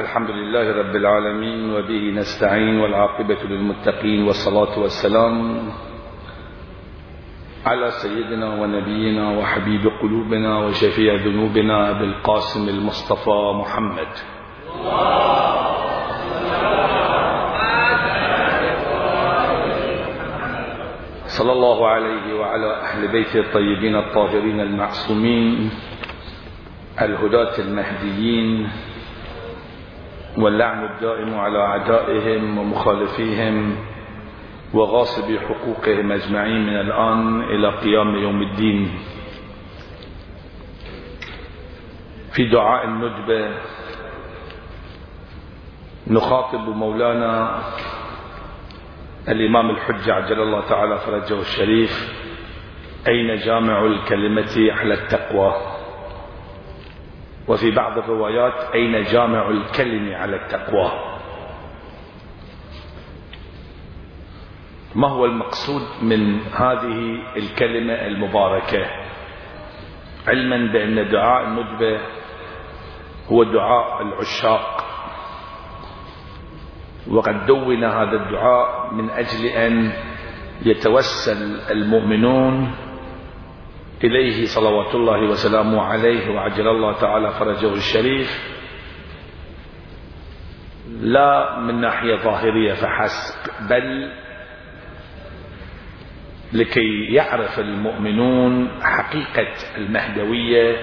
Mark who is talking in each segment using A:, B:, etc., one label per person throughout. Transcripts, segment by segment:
A: الحمد لله رب العالمين وبه نستعين والعاقبة للمتقين والصلاة والسلام على سيدنا ونبينا وحبيب قلوبنا وشفيع ذنوبنا أبي القاسم المصطفى محمد. صلى الله عليه وعلى أهل بيته الطيبين الطاهرين المعصومين الهداة المهديين واللعن الدائم على أعدائهم ومخالفيهم وغاصبي حقوقهم أجمعين من الآن إلى قيام يوم الدين. في دعاء الندبة نخاطب مولانا الإمام الحجة عجل الله تعالى فرجه الشريف أين جامع الكلمة على التقوى؟ وفي بعض الروايات أين جامع الكلم على التقوى. ما هو المقصود من هذه الكلمة المباركة؟ علما بأن دعاء الندبة هو دعاء العشاق. وقد دون هذا الدعاء من أجل أن يتوسل المؤمنون إليه صلوات الله وسلامه عليه وعجل الله تعالى فرجه الشريف. لا من ناحية ظاهرية فحسب بل لكي يعرف المؤمنون حقيقة المهدوية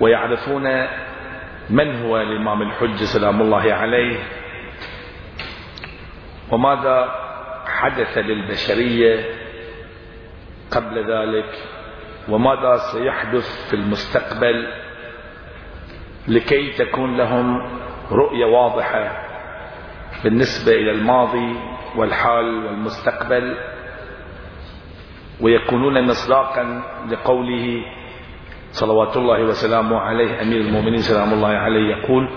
A: ويعرفون من هو الإمام الحج سلام الله عليه. وماذا حدث للبشرية؟ قبل ذلك وماذا سيحدث في المستقبل لكي تكون لهم رؤية واضحة بالنسبة إلى الماضي والحال والمستقبل ويكونون مصداقا لقوله صلوات الله وسلامه عليه. أمير المؤمنين سلام الله عليه يقول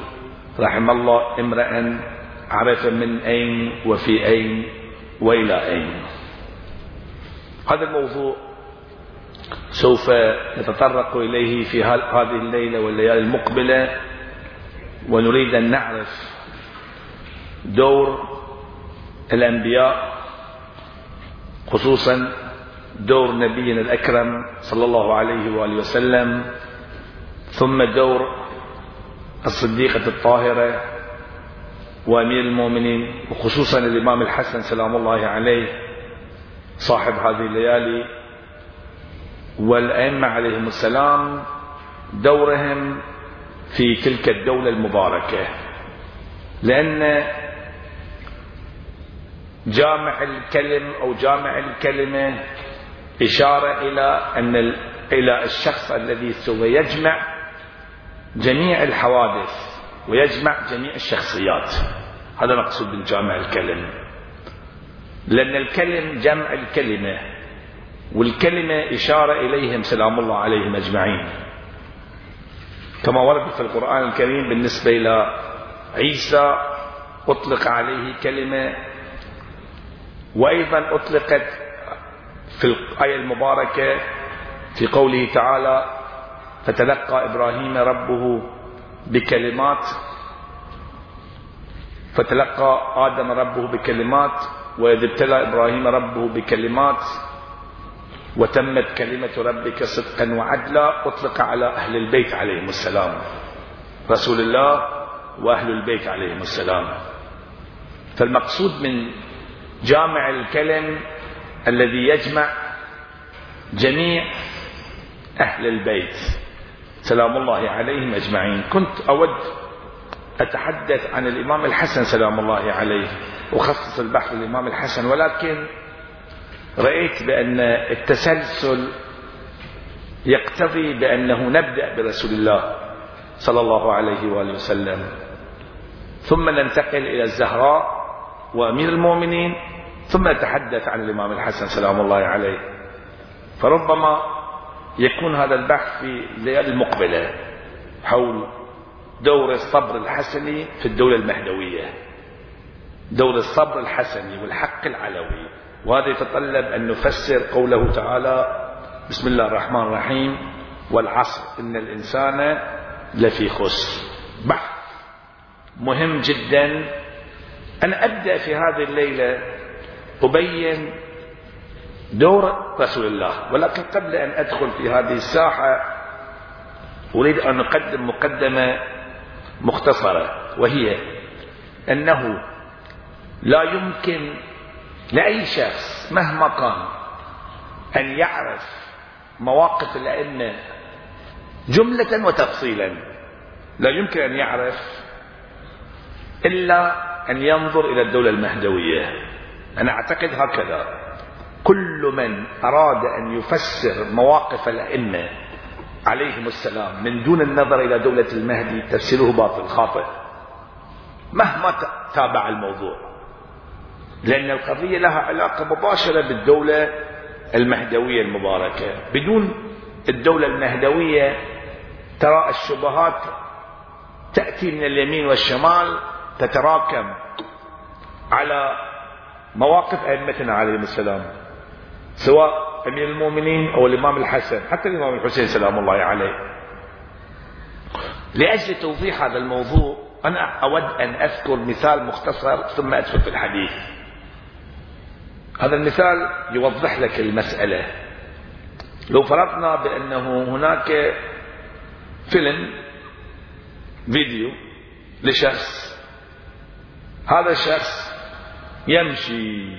A: رحم الله امرأ عرف من أين وفي أين وإلى أين. هذا الموضوع سوف نتطرق إليه في هذه الليلة والليالي المقبلة ونريد أن نعرف دور الأنبياء خصوصا دور نبينا الأكرم صلى الله عليه وآله وسلم ثم دور الصديقة الطاهرة وأمير المؤمنين وخصوصا الإمام الحسن سلام الله عليه صاحب هذه الليالي والأئمة عليهم السلام دورهم في تلك الدولة المباركة. لأن جامع الكلم أو جامع الكلمة إشارة إلى أن إلى الشخص الذي سوف يجمع جميع الحوادث ويجمع جميع الشخصيات. هذا مقصود من جامع الكلم. لأن الكلم جمع الكلمة والكلمة إشارة إليهم سلام الله عليهم أجمعين. كما ورد في القرآن الكريم بالنسبة إلى عيسى أطلق عليه كلمة وأيضا أطلقت في الآية المباركة في قوله تعالى فتلقى إبراهيم ربه بكلمات فتلقى آدم ربه بكلمات وإذ ابتلى إبراهيم ربه بكلمات وتمت كلمة ربك صدقا وعدلا أطلق على أهل البيت عليهم السلام. رسول الله وأهل البيت عليهم السلام. فالمقصود من جامع الكلم الذي يجمع جميع أهل البيت سلام الله عليهم أجمعين. كنت أود أتحدث عن الإمام الحسن سلام الله عليه. أخصص البحث للإمام الحسن ولكن رأيت بأن التسلسل يقتضي بأنه نبدأ برسول الله صلى الله عليه وآله وسلم. ثم ننتقل إلى الزهراء وأمير المؤمنين ثم نتحدث عن الإمام الحسن سلام الله عليه. فربما يكون هذا البحث في الليالي المقبلة حول دور الصبر الحسني في الدولة المهدوية. دور الصبر الحسني والحق العلوي. وهذا يتطلب أن نفسر قوله تعالى بسم الله الرحمن الرحيم والعصر إن الإنسان لفي خسر. بحث مهم جدا أنا أبدأ في هذه الليلة أبين دور رسول الله. ولكن قبل أن أدخل في هذه الساحة أريد أن أقدم مقدمة مختصرة وهي أنه لا يمكن لأي شخص مهما كان أن يعرف مواقف الأئمة جملة وتفصيلا. لا يمكن أن يعرف إلا أن ينظر إلى الدولة المهدوية. أنا أعتقد هكذا. كل من أراد أن يفسر مواقف الأئمة عليهم السلام من دون النظر إلى دولة المهدي تفسيره باطل خاطئ. مهما تابع الموضوع. لأن القضية لها علاقة مباشرة بالدولة المهدوية المباركة. بدون الدولة المهدوية ترى الشبهات تأتي من اليمين والشمال تتراكم على مواقف أئمتنا عليهم السلام سواء أمير المؤمنين أو الإمام الحسن حتى الإمام الحسين سلام الله عليه. لأجل توضيح هذا الموضوع أنا أود أن أذكر مثال مختصر ثم أدخل في الحديث. هذا المثال يوضح لك المسألة. لو فرضنا بأنه هناك فيلم فيديو لشخص هذا الشخص يمشي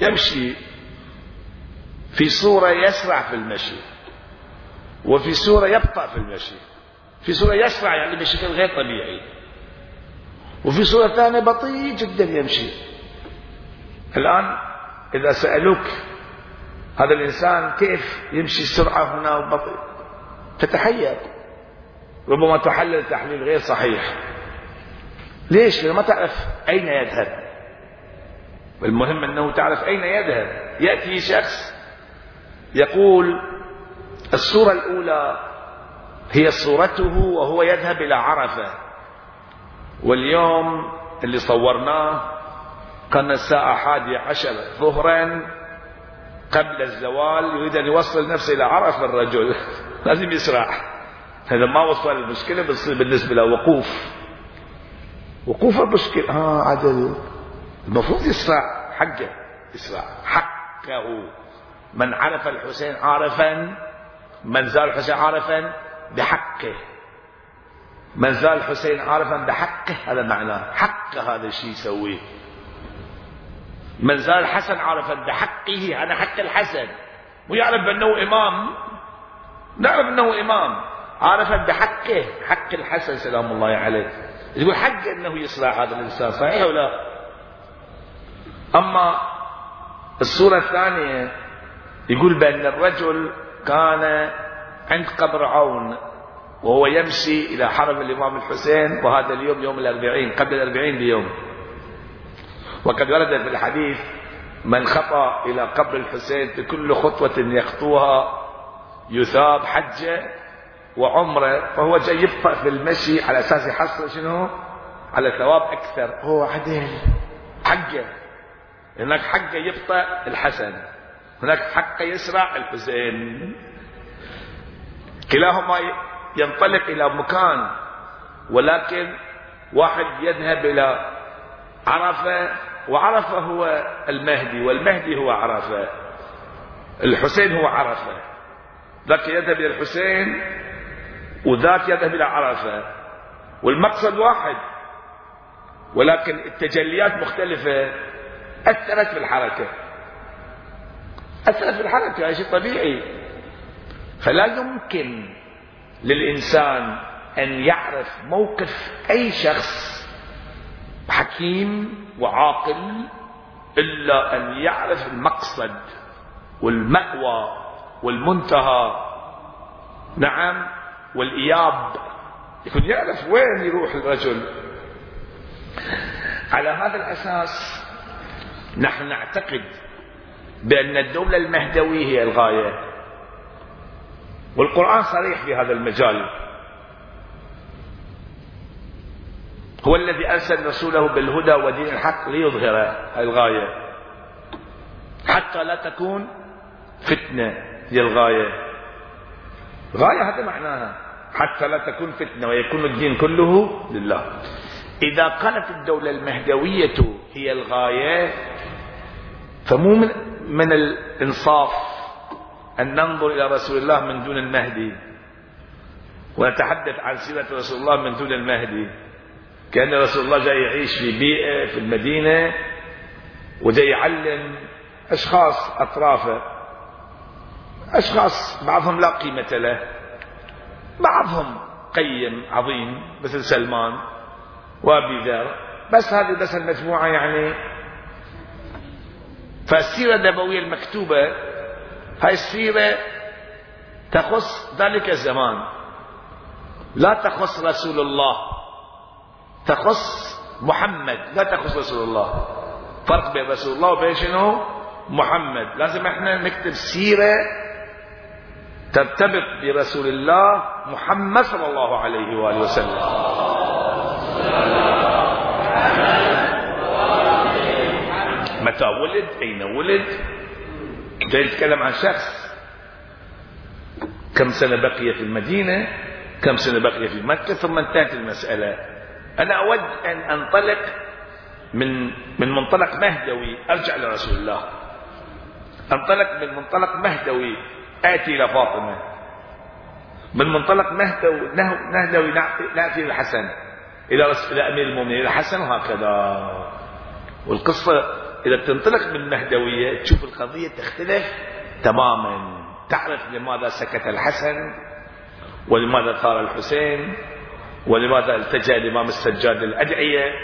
A: يمشي في صورة يسرع في المشي وفي صورة يبطأ في المشي في صورة يسرع يعني بشكل غير طبيعي وفي صورة ثانية بطيء جدا يمشي. الآن إذا سألوك هذا الإنسان كيف يمشي السرعة هنا وبطيء تتحير. ربما تحلل تحليل غير صحيح. ليش؟ لأنه ما تعرف أين يذهب. المهم أنه تعرف أين يذهب. يأتي شخص يقول الصورة الأولى هي صورته وهو يذهب إلى عرفة. واليوم اللي صورناه كان الساعة حادية عشر ظهرا قبل الزوال يريد أن يوصل نفسه إلى عرفة الرجل. لازم يسرع. إذا ما وصل المشكلة بتصير بالنسبة له وقوف. وقوف المشكلة. آه عدل المفروض يسرع. حقه يسرع. حقه. من عرف الحسين عارفا من زال الحسين عارفا بحقه. من زال الحسين عارفا بحقه هذا معناه. حق هذا الشيء يسويه. من زال الحسن عارفا بحقه هذا حق الحسن. ويعرف بأنه إمام. نعرف أنه إمام. عارفا بحقه حق الحسن سلام الله عليه. يقول حق أنه يصلح هذا الإنسان صحيح ولا لا؟ أما الصورة الثانية يقول بأن الرجل كان عند قبر عون وهو يمشي إلى حرم الإمام الحسين وهذا اليوم يوم الأربعين قبل الأربعين بيوم. وقد ورد في الحديث من خطأ إلى قبر الحسين بكل خطوة يخطوها يثاب حجة وعمرة فهو جاي يبطأ في المشي على أساس يحصل شنو؟ على ثواب أكثر. هو عدل حقه هناك حقه يبطأ الحسن. هناك حق يسرع الحسين. كلاهما ينطلق إلى مكان ولكن واحد يذهب إلى عرفة وعرفة هو المهدي والمهدي هو عرفة. الحسين هو عرفة. ذاك يذهب إلى الحسين وذاك يذهب إلى عرفة. والمقصد واحد ولكن التجليات مختلفة. أثرت في الحركة. أثرت في الحركة هذا شيء طبيعي. فلا يمكن للإنسان أن يعرف موقف أي شخص حكيم وعاقل إلا أن يعرف المقصد والمأوى والمنتهى. نعم والإياب. يكون يعرف وين يروح الرجل. على هذا الأساس نحن نعتقد بأن الدولة المهدوية هي الغاية. والقرآن صريح في هذا المجال. هو الذي أرسل رسوله بالهدى ودين الحق ليظهر الغاية. حتى لا تكون فتنة هي الغاية غاية هذا معناها. حتى لا تكون فتنة ويكون الدين كله لله. إذا كانت الدولة المهدوية هي الغاية فمو من, من الإنصاف أن ننظر إلى رسول الله من دون المهدي. ونتحدث عن سيرة رسول الله من دون المهدي. كأن رسول الله جاي يعيش في بيئة في المدينة وجاي يعلم أشخاص أطرافه أشخاص بعضهم لا قيمة له. بعضهم قيم عظيم مثل سلمان وأبي ذر. بس هذه بس المجموعة يعني. فالسيرة النبوية المكتوبة هاي السيرة تخص ذلك الزمان. لا تخص رسول الله. تخص محمد. لا تخص رسول الله. فرق بين رسول الله وبين شنو؟ محمد. لازم إحنا نكتب سيرة ترتبط برسول الله محمد صلى الله عليه وآله وسلم. متى ولد؟ أين ولد؟ جاي يتكلم عن شخص. كم سنة بقي في المدينة؟ كم سنة بقي في مكة ثم انتهت المسألة. أنا أود أن أنطلق من من منطلق مهدوي. أرجع لرسول الله. أنطلق من منطلق مهدوي. آتي إلى فاطمة. من منطلق مهدوي نهدوي نأتي إلى الحسن. إلى إلى أمير المؤمنين. إلى الحسن وهكذا. والقصة إذا تنطلق من مهدوية تشوف القضية تختلف تماما. تعرف لماذا سكت الحسن ولماذا ثار الحسين. ولماذا التجأ الإمام السجاد للأدعية؟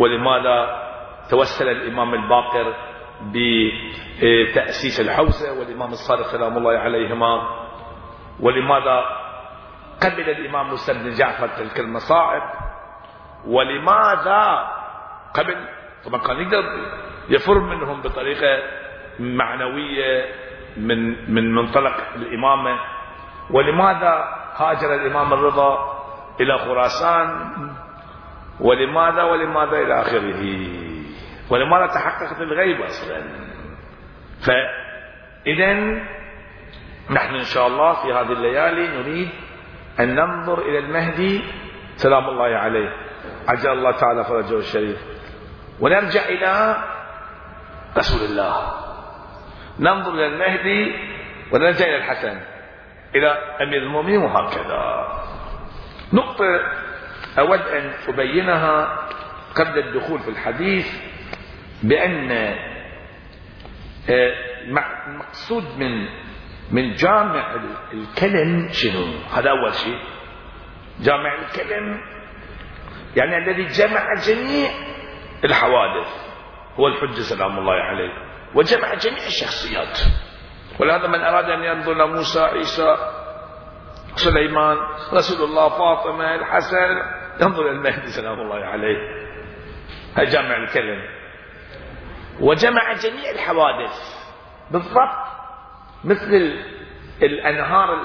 A: ولماذا توسل الإمام الباقر بتأسيس الحوزة؟ والإمام الصادق سلام الله عليهما. ولماذا قبل الإمام موسى بن جعفر تلك المصائب ولماذا قبل؟ طبعا كان يقدر يفر منهم بطريقة معنوية من من منطلق الإمامة. ولماذا هاجر الإمام الرضا إلى خراسان ولماذا ولماذا إلى آخره؟ ولماذا تحققت الغيبة أصلا؟ فإذا نحن إن شاء الله في هذه الليالي نريد أن ننظر إلى المهدي سلام الله عليه عجل الله تعالى فرجه الشريف. ونرجع إلى رسول الله. ننظر إلى المهدي ونرجع إلى الحسن إلى أمير المؤمنين وهكذا. نقطة أود أن أبينها قبل الدخول في الحديث بأن آه، المقصود من من جامع الكلم شنو؟ هذا أول شيء. جامع الكلم يعني الذي جمع جميع الحوادث. هو الحجة سلام الله عليه. وجمع جميع الشخصيات. ولهذا من أراد أن ينظر لموسى عيسى سليمان رسول الله فاطمة الحسن. ينظر إلى المهدي سلام الله عليه. جامع الكلم. وجمع جميع الحوادث. بالضبط مثل الأنهار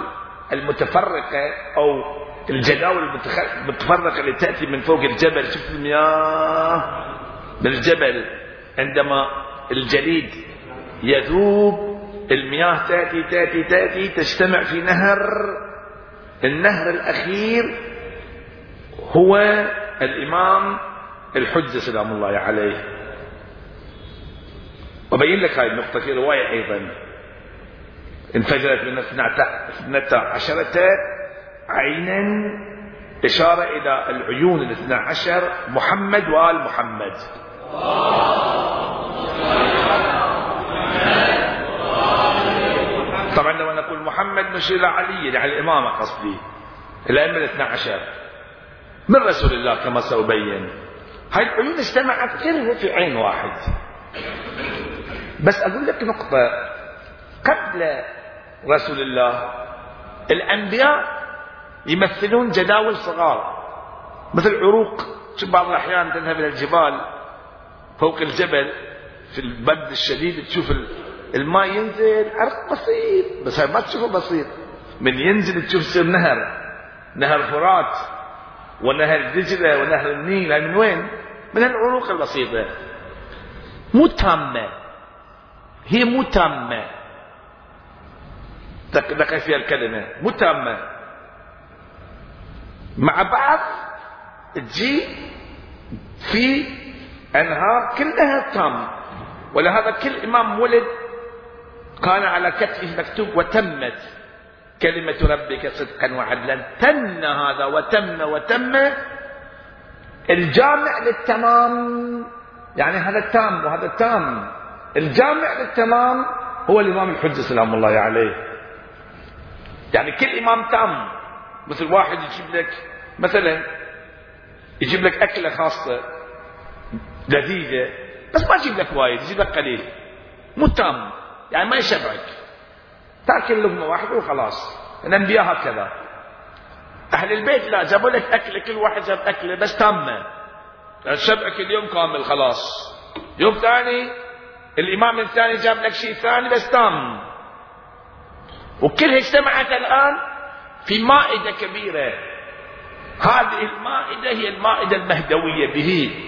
A: المتفرقة أو الجداول المتفرقة اللي تأتي من فوق الجبل. شوف المياه من الجبل عندما الجليد يذوب المياه تأتي تأتي تأتي تجتمع في نهر. النهر الأخير هو الإمام الحجة سلام الله عليه. وبين لك هذه النقطة في رواية أيضا. انفجرت من اثنتا عشرة عينا إشارة إلى العيون الاثنى عشر محمد وآل محمد. 12 إلى علي يعني الإمامة قصدي. الأئمة الاثنى عشر من رسول الله كما سأبين؟ هاي العيون اجتمعت كلها في عين واحد. بس أقول لك نقطة. قبل رسول الله الأنبياء يمثلون جداول صغار. مثل عروق تشوف بعض الأحيان تذهب إلى الجبال فوق الجبل في البرد الشديد تشوف الماء ينزل عرق بسيط بس ما تشوفه بسيط. من ينزل تشوف يصير نهر. نهر فرات ونهر دجلة ونهر النيل. من وين؟ من العروق البسيطة. مو تامة. هي مو تامة. دقق فيها الكلمة. مو تامة. مع بعض تجي في أنهار كلها تام. ولهذا كل إمام ولد كان على كتفه مكتوب وتمت كلمة ربك صدقا وعدلا. تم هذا وتم وتم الجامع للتمام. يعني هذا التام وهذا التام. الجامع للتمام هو الإمام الحجة سلام الله عليه. يعني كل إمام تام. مثل واحد يجيب لك مثلا يجيب لك أكلة خاصة لذيذة بس ما يجيب لك وايد يجيب لك قليل. مو تام. يعني ما يشبعك. تاكل لقمة واحدة وخلاص. الأنبياء هكذا. أهل البيت لا جابوا لك أكلة كل واحد جاب أكلة بس تامة. شبعك اليوم كامل خلاص. يوم ثاني الإمام الثاني جاب لك شيء ثاني بس تام. وكلها اجتمعت الآن في مائدة كبيرة. هذه المائدة هي المائدة المهدوية به.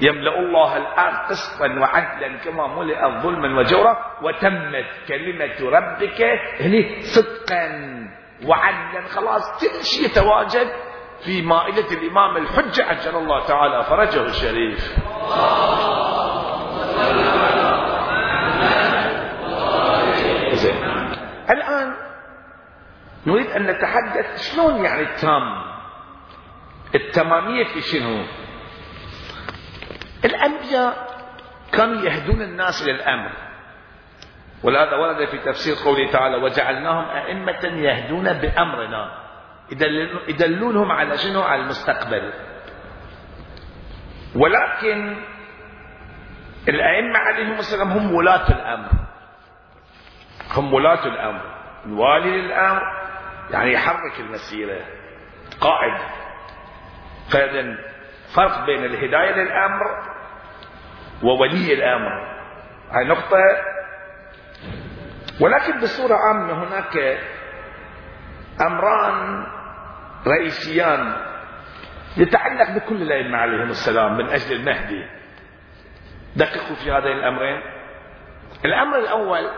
A: يملأ الله الآن قسطا وعدلا كما ملئ ظلما وجورا وتمت كلمة ربك هني صدقا وعدلا. خلاص كل شيء يتواجد في مائدة الإمام الحجة. عجل الله تعالى فرجه الشريف. زين. الآن نريد أن نتحدث شلون يعني التام التمامية في شنو؟ الأنبياء كانوا يهدون الناس إلى الأمر ولهذا ورد في تفسير قوله تعالى وجعلناهم أئمة يهدون بأمرنا. يدلونهم على شنو؟ على المستقبل. ولكن الأئمة عليهم السلام هم ولاة الأمر. هم ولاة الأمر. الوالي للأمر يعني يحرك المسيرة. قائد. فإذا فرق بين الهداية للأمر وولي الأمر. هاي نقطة. ولكن بصورة عامة هناك أمران رئيسيان يتعلق بكل الأئمة عليهم السلام من أجل المهدي. دققوا في هذين الأمرين. الأمر الأول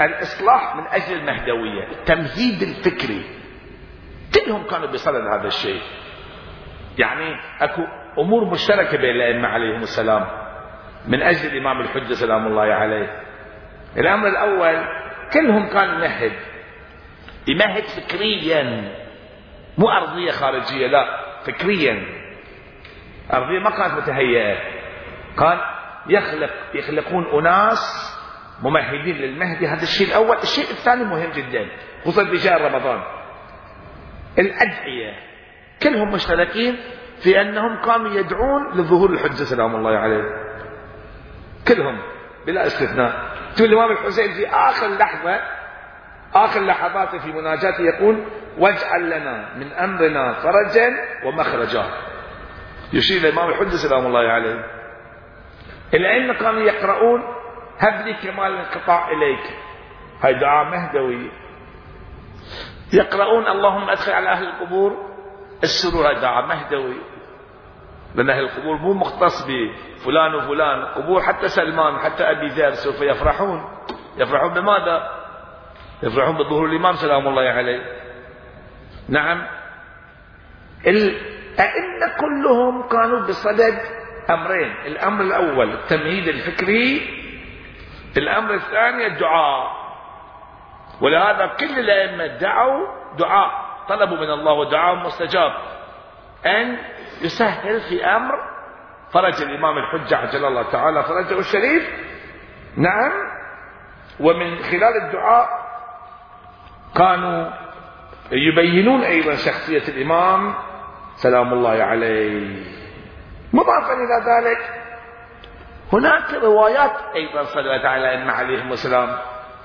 A: الإصلاح من أجل المهدوية التمهيد الفكري. كلهم كانوا بصدد هذا الشيء. يعني أكو أمور مشتركة بين الأئمة عليهم السلام. من أجل الإمام الحجة سلام الله عليه. الأمر الأول كلهم كان يمهد. يمهد فكريا. مو أرضية خارجية لا فكريا. أرضية ما كانت متهيئة. كان يخلق يخلقون أناس ممهدين للمهدي هذا الشيء الأول. الشيء الثاني مهم جدا خصوصا في شهر رمضان. الأدعية. كلهم مشتركين في أنهم كانوا يدعون لظهور الحجة سلام الله عليه. كلهم بلا استثناء. تقول الإمام الحسين في آخر لحظة آخر لحظاته في مناجاته يقول واجعل لنا من أمرنا فرجا ومخرجا. يشير الإمام الحجة سلام الله عليه. الأئمة كانوا يقرؤون هب لي كمال الانقطاع إليك. هاي دعاء مهدوي. يقرؤون اللهم أدخل على أهل القبور. السرور هاي دعاء مهدوي. لأن أهل القبور مو مختص بفلان وفلان. قبور حتى سلمان حتى أبي ذر سوف يفرحون. يفرحون بماذا؟ يفرحون بظهور الإمام سلام الله عليه. نعم. الأئمة كلهم كانوا بصدد أمرين. الأمر الأول التمهيد الفكري. الأمر الثاني الدعاء. ولهذا كل الأئمة دعوا دعاء طلبوا من الله ودعاء مستجاب. أن يسهل في أمر فرج الإمام الحجة عجل الله تعالى فرجه الشريف. نعم. ومن خلال الدعاء كانوا يبينون أيضا شخصية الإمام سلام الله عليه. مضافا إلى ذلك هناك روايات أيضا صلوات على الأئمة عليهم السلام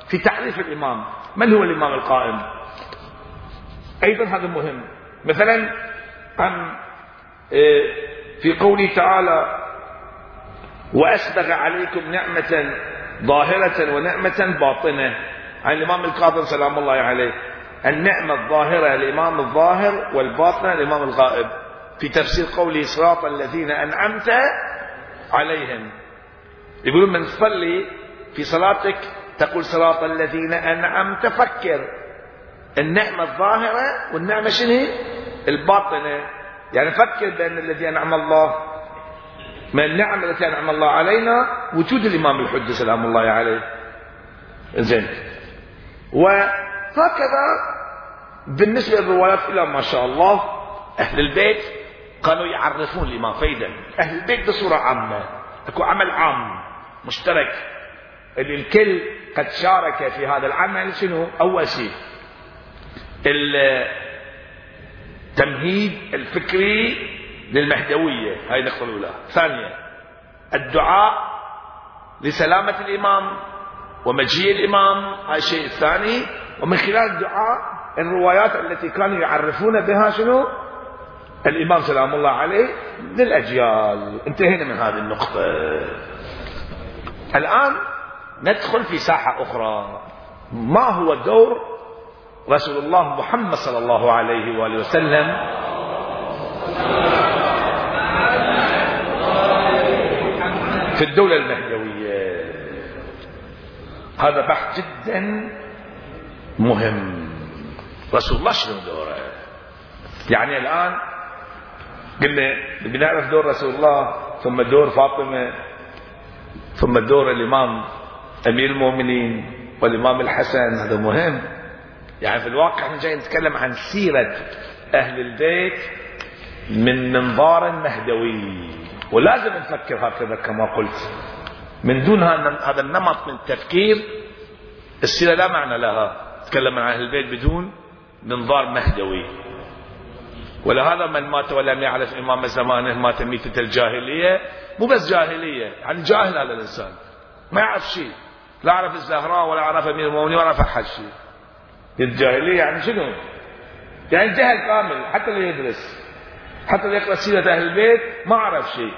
A: في تعريف الإمام. من هو الإمام القائم؟ أيضا هذا مهم. مثلا عن إيه، في قوله تعالى وأسبغ عليكم نعمة ظاهرة ونعمة باطنة. عن الإمام الكاظم سلام الله عليه. النعمة الظاهرة الإمام الظاهر والباطنة الإمام الغائب. في تفسير قوله صراط الذين أنعمت عليهم. يقولون من تصلي في صلاتك تقول صراط الذين أنعمت فكر. النعمة الظاهرة والنعمة شنو الباطنة يعني فكر بأن الذي أنعم الله من النعم التي أنعم الله علينا وجود الإمام الحجة سلام الله عليه. زين وهكذا بالنسبة للروايات إلى ما شاء الله أهل البيت كانوا يعرفون الإمام فإذا أهل البيت بصورة عامة. أكو عمل عام مشترك. اللي الكل قد شارك في هذا العمل شنو؟ أول شيء التمهيد الفكري للمهدوية. هاي النقطة الأولى. ثانيا الدعاء لسلامة الإمام ومجيء الإمام. هاي الشيء الثاني. ومن خلال الدعاء الروايات التي كانوا يعرفون بها شنو؟ الإمام سلام الله عليه للأجيال. انتهينا من هذه النقطة. الآن ندخل في ساحة أخرى. ما هو دور رسول الله محمد صلى الله عليه وآله وسلم. في الدولة المهدوية. هذا بحث جدا مهم. رسول الله شنو دوره؟ يعني الآن قلنا بنعرف دور رسول الله ثم دور فاطمة ثم دور الإمام أمير المؤمنين والإمام الحسن. هذا مهم. يعني في الواقع إحنا جاي نتكلم عن سيرة أهل البيت من منظار مهدوي. ولازم نفكر هكذا كما قلت. من دون هذا النمط من التفكير السيرة لا معنى لها. تكلم عن أهل البيت بدون منظار مهدوي. ولهذا من مات ولم يعرف إمام زمانه مات ميتة الجاهلية. مو بس جاهلية يعني جاهل هذا الإنسان. ما يعرف شيء. لا عرف الزهراء ولا عرف أمير المؤمنين ولا عرف أحد شيء. الجاهلية يعني شنو؟ يعني جهل كامل حتى اللي يدرس حتى اللي يقرأ سيرة أهل البيت ما عرف شيء.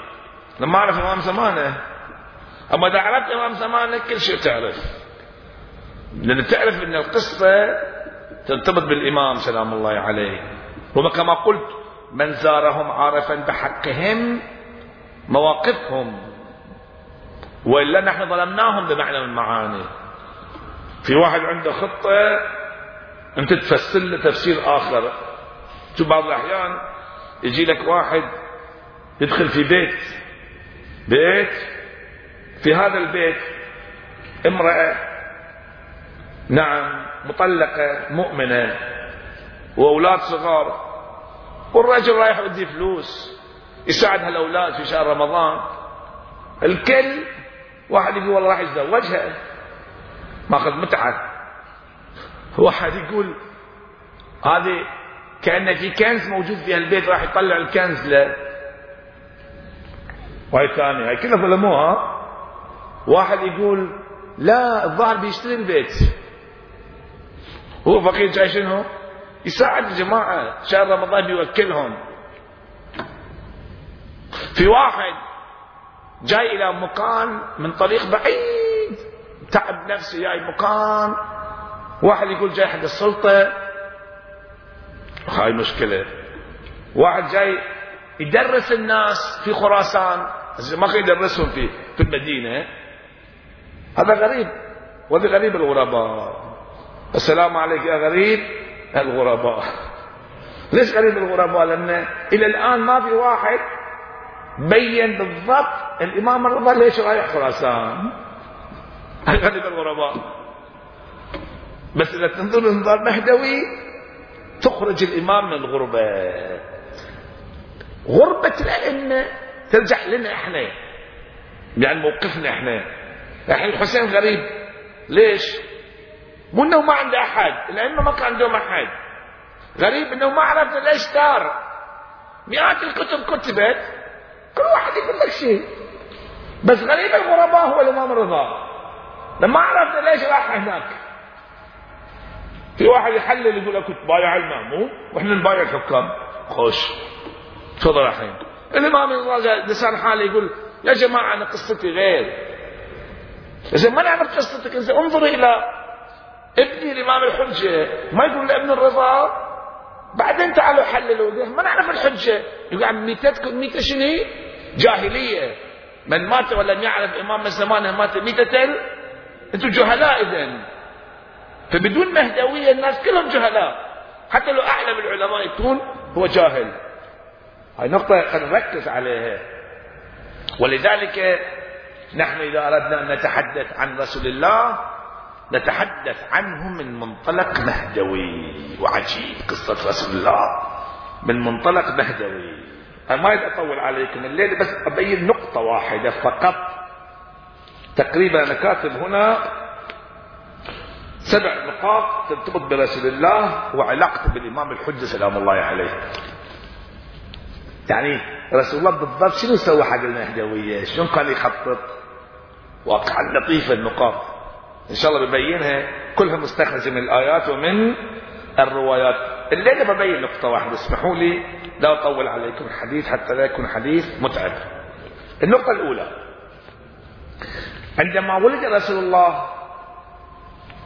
A: لما عرف إمام زمانه أما إذا عرفت إمام زمانه كل شيء تعرف. لأن تعرف أن القصة ترتبط بالإمام سلام الله عليه. وكما قلت من زارهم عارفا بحقهم مواقفهم. وإلا نحن ظلمناهم بمعنى المعاني. في واحد عنده خطة أنت تفسر له تفسير آخر. شوف بعض الأحيان يجي لك واحد يدخل في بيت. بيت؟ في هذا البيت امرأة. نعم مطلقة مؤمنة. وأولاد صغار. والرجل رايح يدي فلوس. يساعد هالأولاد في شهر رمضان. الكل واحد يقول والله راح يتزوجها. ماخذ متعة. واحد يقول هذه كأن في كنز موجود في البيت راح يطلع الكنز له وهي ثانية هاي كلها ظلموها. واحد يقول لا الظاهر بيشتري البيت. هو فقير جاي شنو؟ يساعد الجماعة شهر رمضان بيوكلهم. في واحد جاي إلى مكان من طريق بعيد تعب نفسه جاي مكان واحد يقول جاي حق السلطة هاي مشكلة. واحد جاي يدرس الناس في خراسان ما كان يدرسهم في في المدينة. هذا غريب وهذا غريب الغرباء. السلام عليك يا غريب الغرباء. ليش غريب الغرباء؟ لأن إلى الآن ما في واحد بين بالضبط الإمام الرضا ليش رايح خراسان. غريب الغرباء. بس إذا تنظر انظار مهدوي تخرج الإمام من الغربة. غربة الأئمة ترجع لنا إحنا. يعني موقفنا إحنا. الحين الحسين غريب. ليش؟ مو إنه ما عنده أحد. الأئمة ما كان عندهم أحد. غريب إنه ما عرفنا ليش دار. مئات الكتب كتبت. كل واحد يقول لك شيء. بس غريب الغرباء هو الإمام الرضا. لما عرفنا ليش راح هناك. في واحد يحلل يقول لك بايع المامون وإحنا نبايع الحكام. خوش. تفضل الحين الإمام لسان حاله يقول يا جماعة أنا قصتي غير. اذا ما نعرف قصتك. انظر إلى ابني الإمام الحجة. ما يقول لابن الرضا؟ بعدين تعالوا حللوا. ما نعرف الحجة. يقول عم ميتتكم ميتة شنو؟ جاهلية. من مات ولم يعرف إمام زمانه مات ميتة أنتم جهلاء اذا فبدون مهدوية الناس كلهم جهلاء. حتى لو أعلم العلماء يكون هو جاهل. هاي خلينا نركز عليها. ولذلك نحن إذا أردنا أن نتحدث عن رسول الله نتحدث عنه من منطلق مهدوي. وعجيب قصة رسول الله. من منطلق مهدوي. أنا ما أطول عليكم الليلة بس أبين نقطة واحدة فقط. تقريبا أنا كاتب هنا سبع نقاط ترتبط برسول الله وعلاقته بالإمام الحجة سلام الله عليه. يعني رسول الله بالضبط شنو سوى حق المهدوية؟ شلون كان يخطط؟ واقعا لطيفة النقاط. إن شاء الله ببينها كلها مستخرجة من الآيات ومن الروايات. الليلة ببين نقطة واحدة اسمحوا لي لا أطول عليكم الحديث حتى لا يكون حديث متعب. النقطة الأولى. عندما ولد رسول الله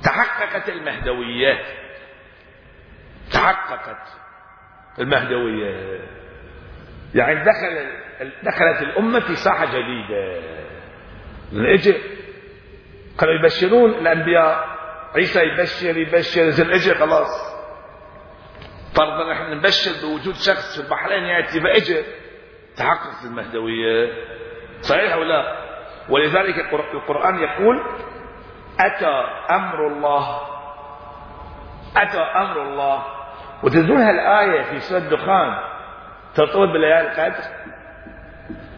A: تحققت المهدوية تحققت المهدوية يعني دخل دخلت الأمة في ساحة جديدة. اجى كانوا يبشرون الأنبياء. عيسى يبشر يبشر. زل اجى خلاص. فرضا نحن نبشر بوجود شخص في البحرين يأتي فاجى تحققت المهدوية صحيح ولا لا؟ ولذلك القرآن يقول أتى أمر الله. أتى أمر الله. وتدرون هالآية في سورة الدخان. ترتبط بليالي القدر.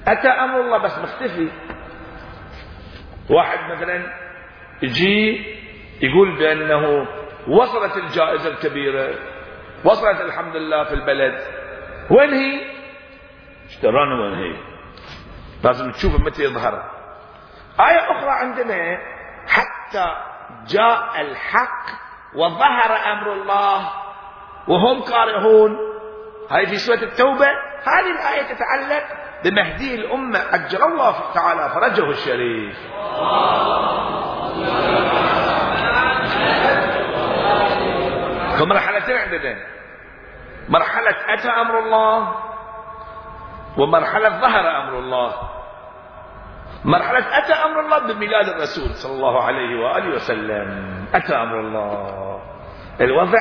A: أتى أمر الله بس مختفي. واحد مثلا يجي يقول بأنه وصلت الجائزة الكبيرة. وصلت الحمد لله في البلد. وين هي؟ اشترانا وين هي؟ لازم تشوف متى يظهر. آية أخرى عندنا حتى جاء الحق وظهر أمر الله. وهم كارهون هاي في سورة التوبة. هذه الآية تتعلق بمهدي الأمة أجل الله تعالى فرجه الشريف. فمرحلتين عندنا؟ مرحلة أتى أمر الله ومرحلة ظهر أمر الله. مرحلة أتى أمر الله بميلاد الرسول صلى الله عليه وآله وسلم. أتى أمر الله. الوضع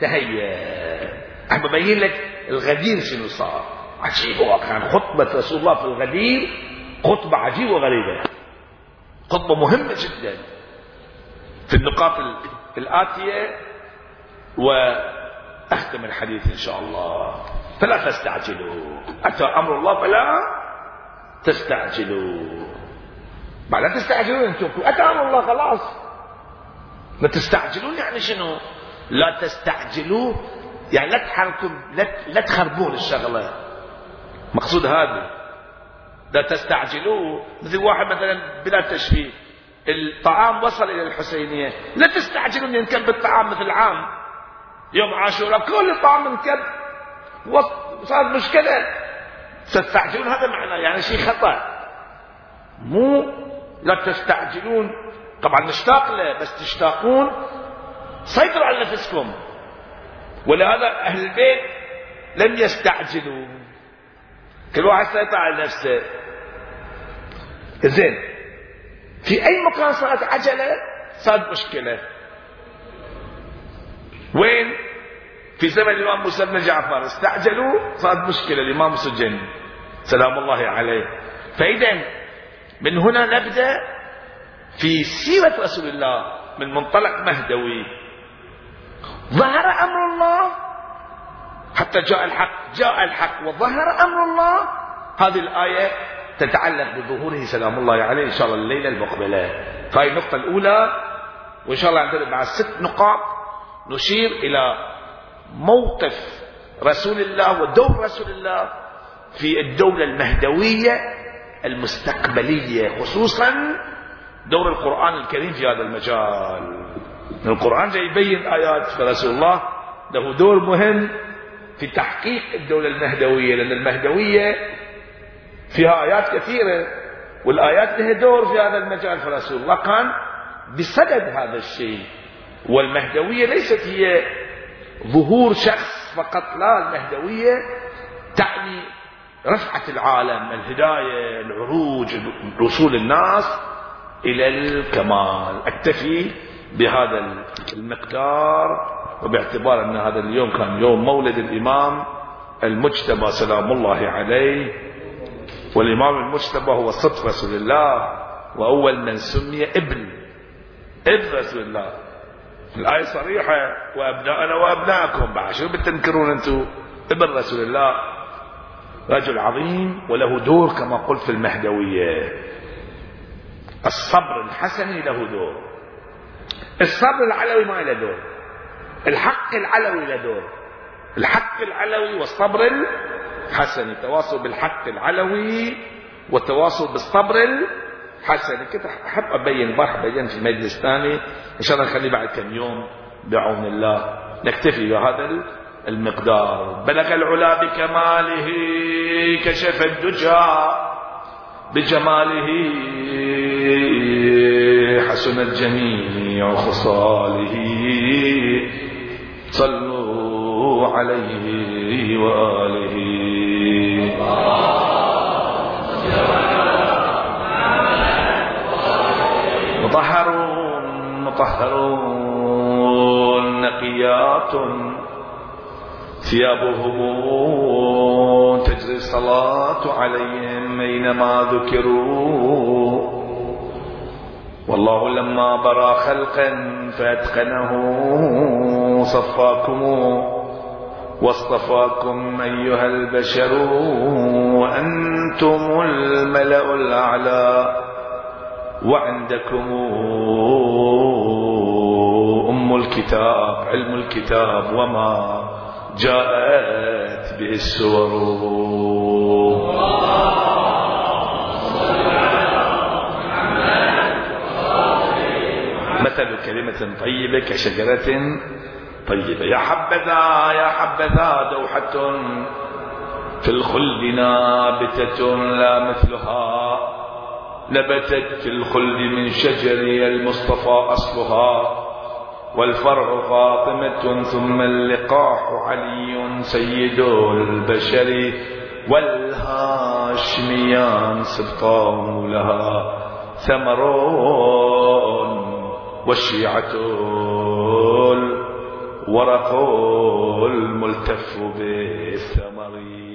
A: تهيأ. أحب أبين لك الغدير شنو صار؟ عجيب واقعا خطبة رسول الله في الغدير خطبة عجيبة وغريبة. خطبة مهمة جدا. في النقاط الآتية وأختم الحديث إن شاء الله. فلا تستعجلوا. أتى أمر الله فلا تستعجلوا بعد لا تستعجلون أنتم. اتى الله خلاص. ما تستعجلون يعني شنو؟ لا تستعجلوا يعني لا تحركوا لا, تخربون الشغلة. مقصود هذا. لا تستعجلوا مثل واحد مثلا بلا تشبيه. الطعام وصل إلى الحسينية. لا تستعجلون. ينكب الطعام مثل عام. يوم عاشوراء كل الطعام انكب. وصارت مشكلة. تستعجلون؟ هذا معناه يعني شيء خطأ. مو لا تستعجلون. طبعا نشتاق له بس تشتاقون. سيطروا على نفسكم. ولهذا أهل البيت لم يستعجلوا. كل واحد سيطر على نفسه. زين. في أي مكان صارت عجلة؟ صارت مشكلة. وين؟ في زمن الإمام موسى بن جعفر. استعجلوا صارت مشكلة. الإمام سجن سلام الله عليه. فإذا من هنا نبدأ في سيرة رسول الله من منطلق مهدوي. ظهر أمر الله حتى جاء الحق جاء الحق وظهر أمر الله. هذه الآية تتعلق بظهوره سلام الله عليه إن شاء الله الليلة المقبلة. فهي النقطة الأولى وإن شاء الله عندنا مع ست نقاط. نشير إلى موقف رسول الله ودور رسول الله. في الدولة المهدوية المستقبلية خصوصا دور القرآن الكريم في هذا المجال. القرآن جاي يبين آيات فرسول الله له دور مهم في تحقيق الدولة المهدوية لأن المهدوية فيها آيات كثيرة والآيات لها دور في هذا المجال فرسول الله. كان بصدد هذا الشيء والمهدوية ليست هي ظهور شخص فقط لا المهدوية تعني رفعة العالم الهداية العروج وصول الناس إلى الكمال. أكتفي بهذا المقدار وباعتبار أن هذا اليوم كان يوم مولد الإمام المجتبى سلام الله عليه. والإمام المجتبى هو صدق رسول الله وأول من سمي ابن ابن رسول الله. الآية صريحة وأبناءنا وأبناءكم. بعد شو بتنكرون أنتم ابن رسول الله. رجل عظيم وله دور كما قلت في المهدوية. الصبر الحسني له دور. الصبر العلوي ما له دور. الحق العلوي له دور. الحق العلوي والصبر الحسني تواصل بالحق العلوي والتواصل بالصبر الحسني كنت أحب أبين البارحه بين في مجلس ثاني. إن شاء الله نخليه بعد كم يوم بعون الله. نكتفي بهذا المقدار. بلغ العلا بكماله كشف الدجى بجماله حسنت جميع خصاله. صلوا عليه وآله. مطهرون مطهرون نقيات ثيابهم تجري الصلاة عليهم أينما ذكروا. والله لما برى خلقا فأتقنه صفاكم واصطفاكم أيها البشر وأنتم الملأ الأعلى وعندكم أم الكتاب علم الكتاب وما جاءت به السور مثل كلمة طيبة كشجرة طيبة. يا حبذا يا حبذا دوحة في الخلد نابتة لا مثلها نبتت في الخلد من شجر المصطفى أصلها. والفرع فاطمة ثم اللقاح علي سيد البشر والهاشميان سبطان لها ثمر والشيعة الورق الملتف بالثمر.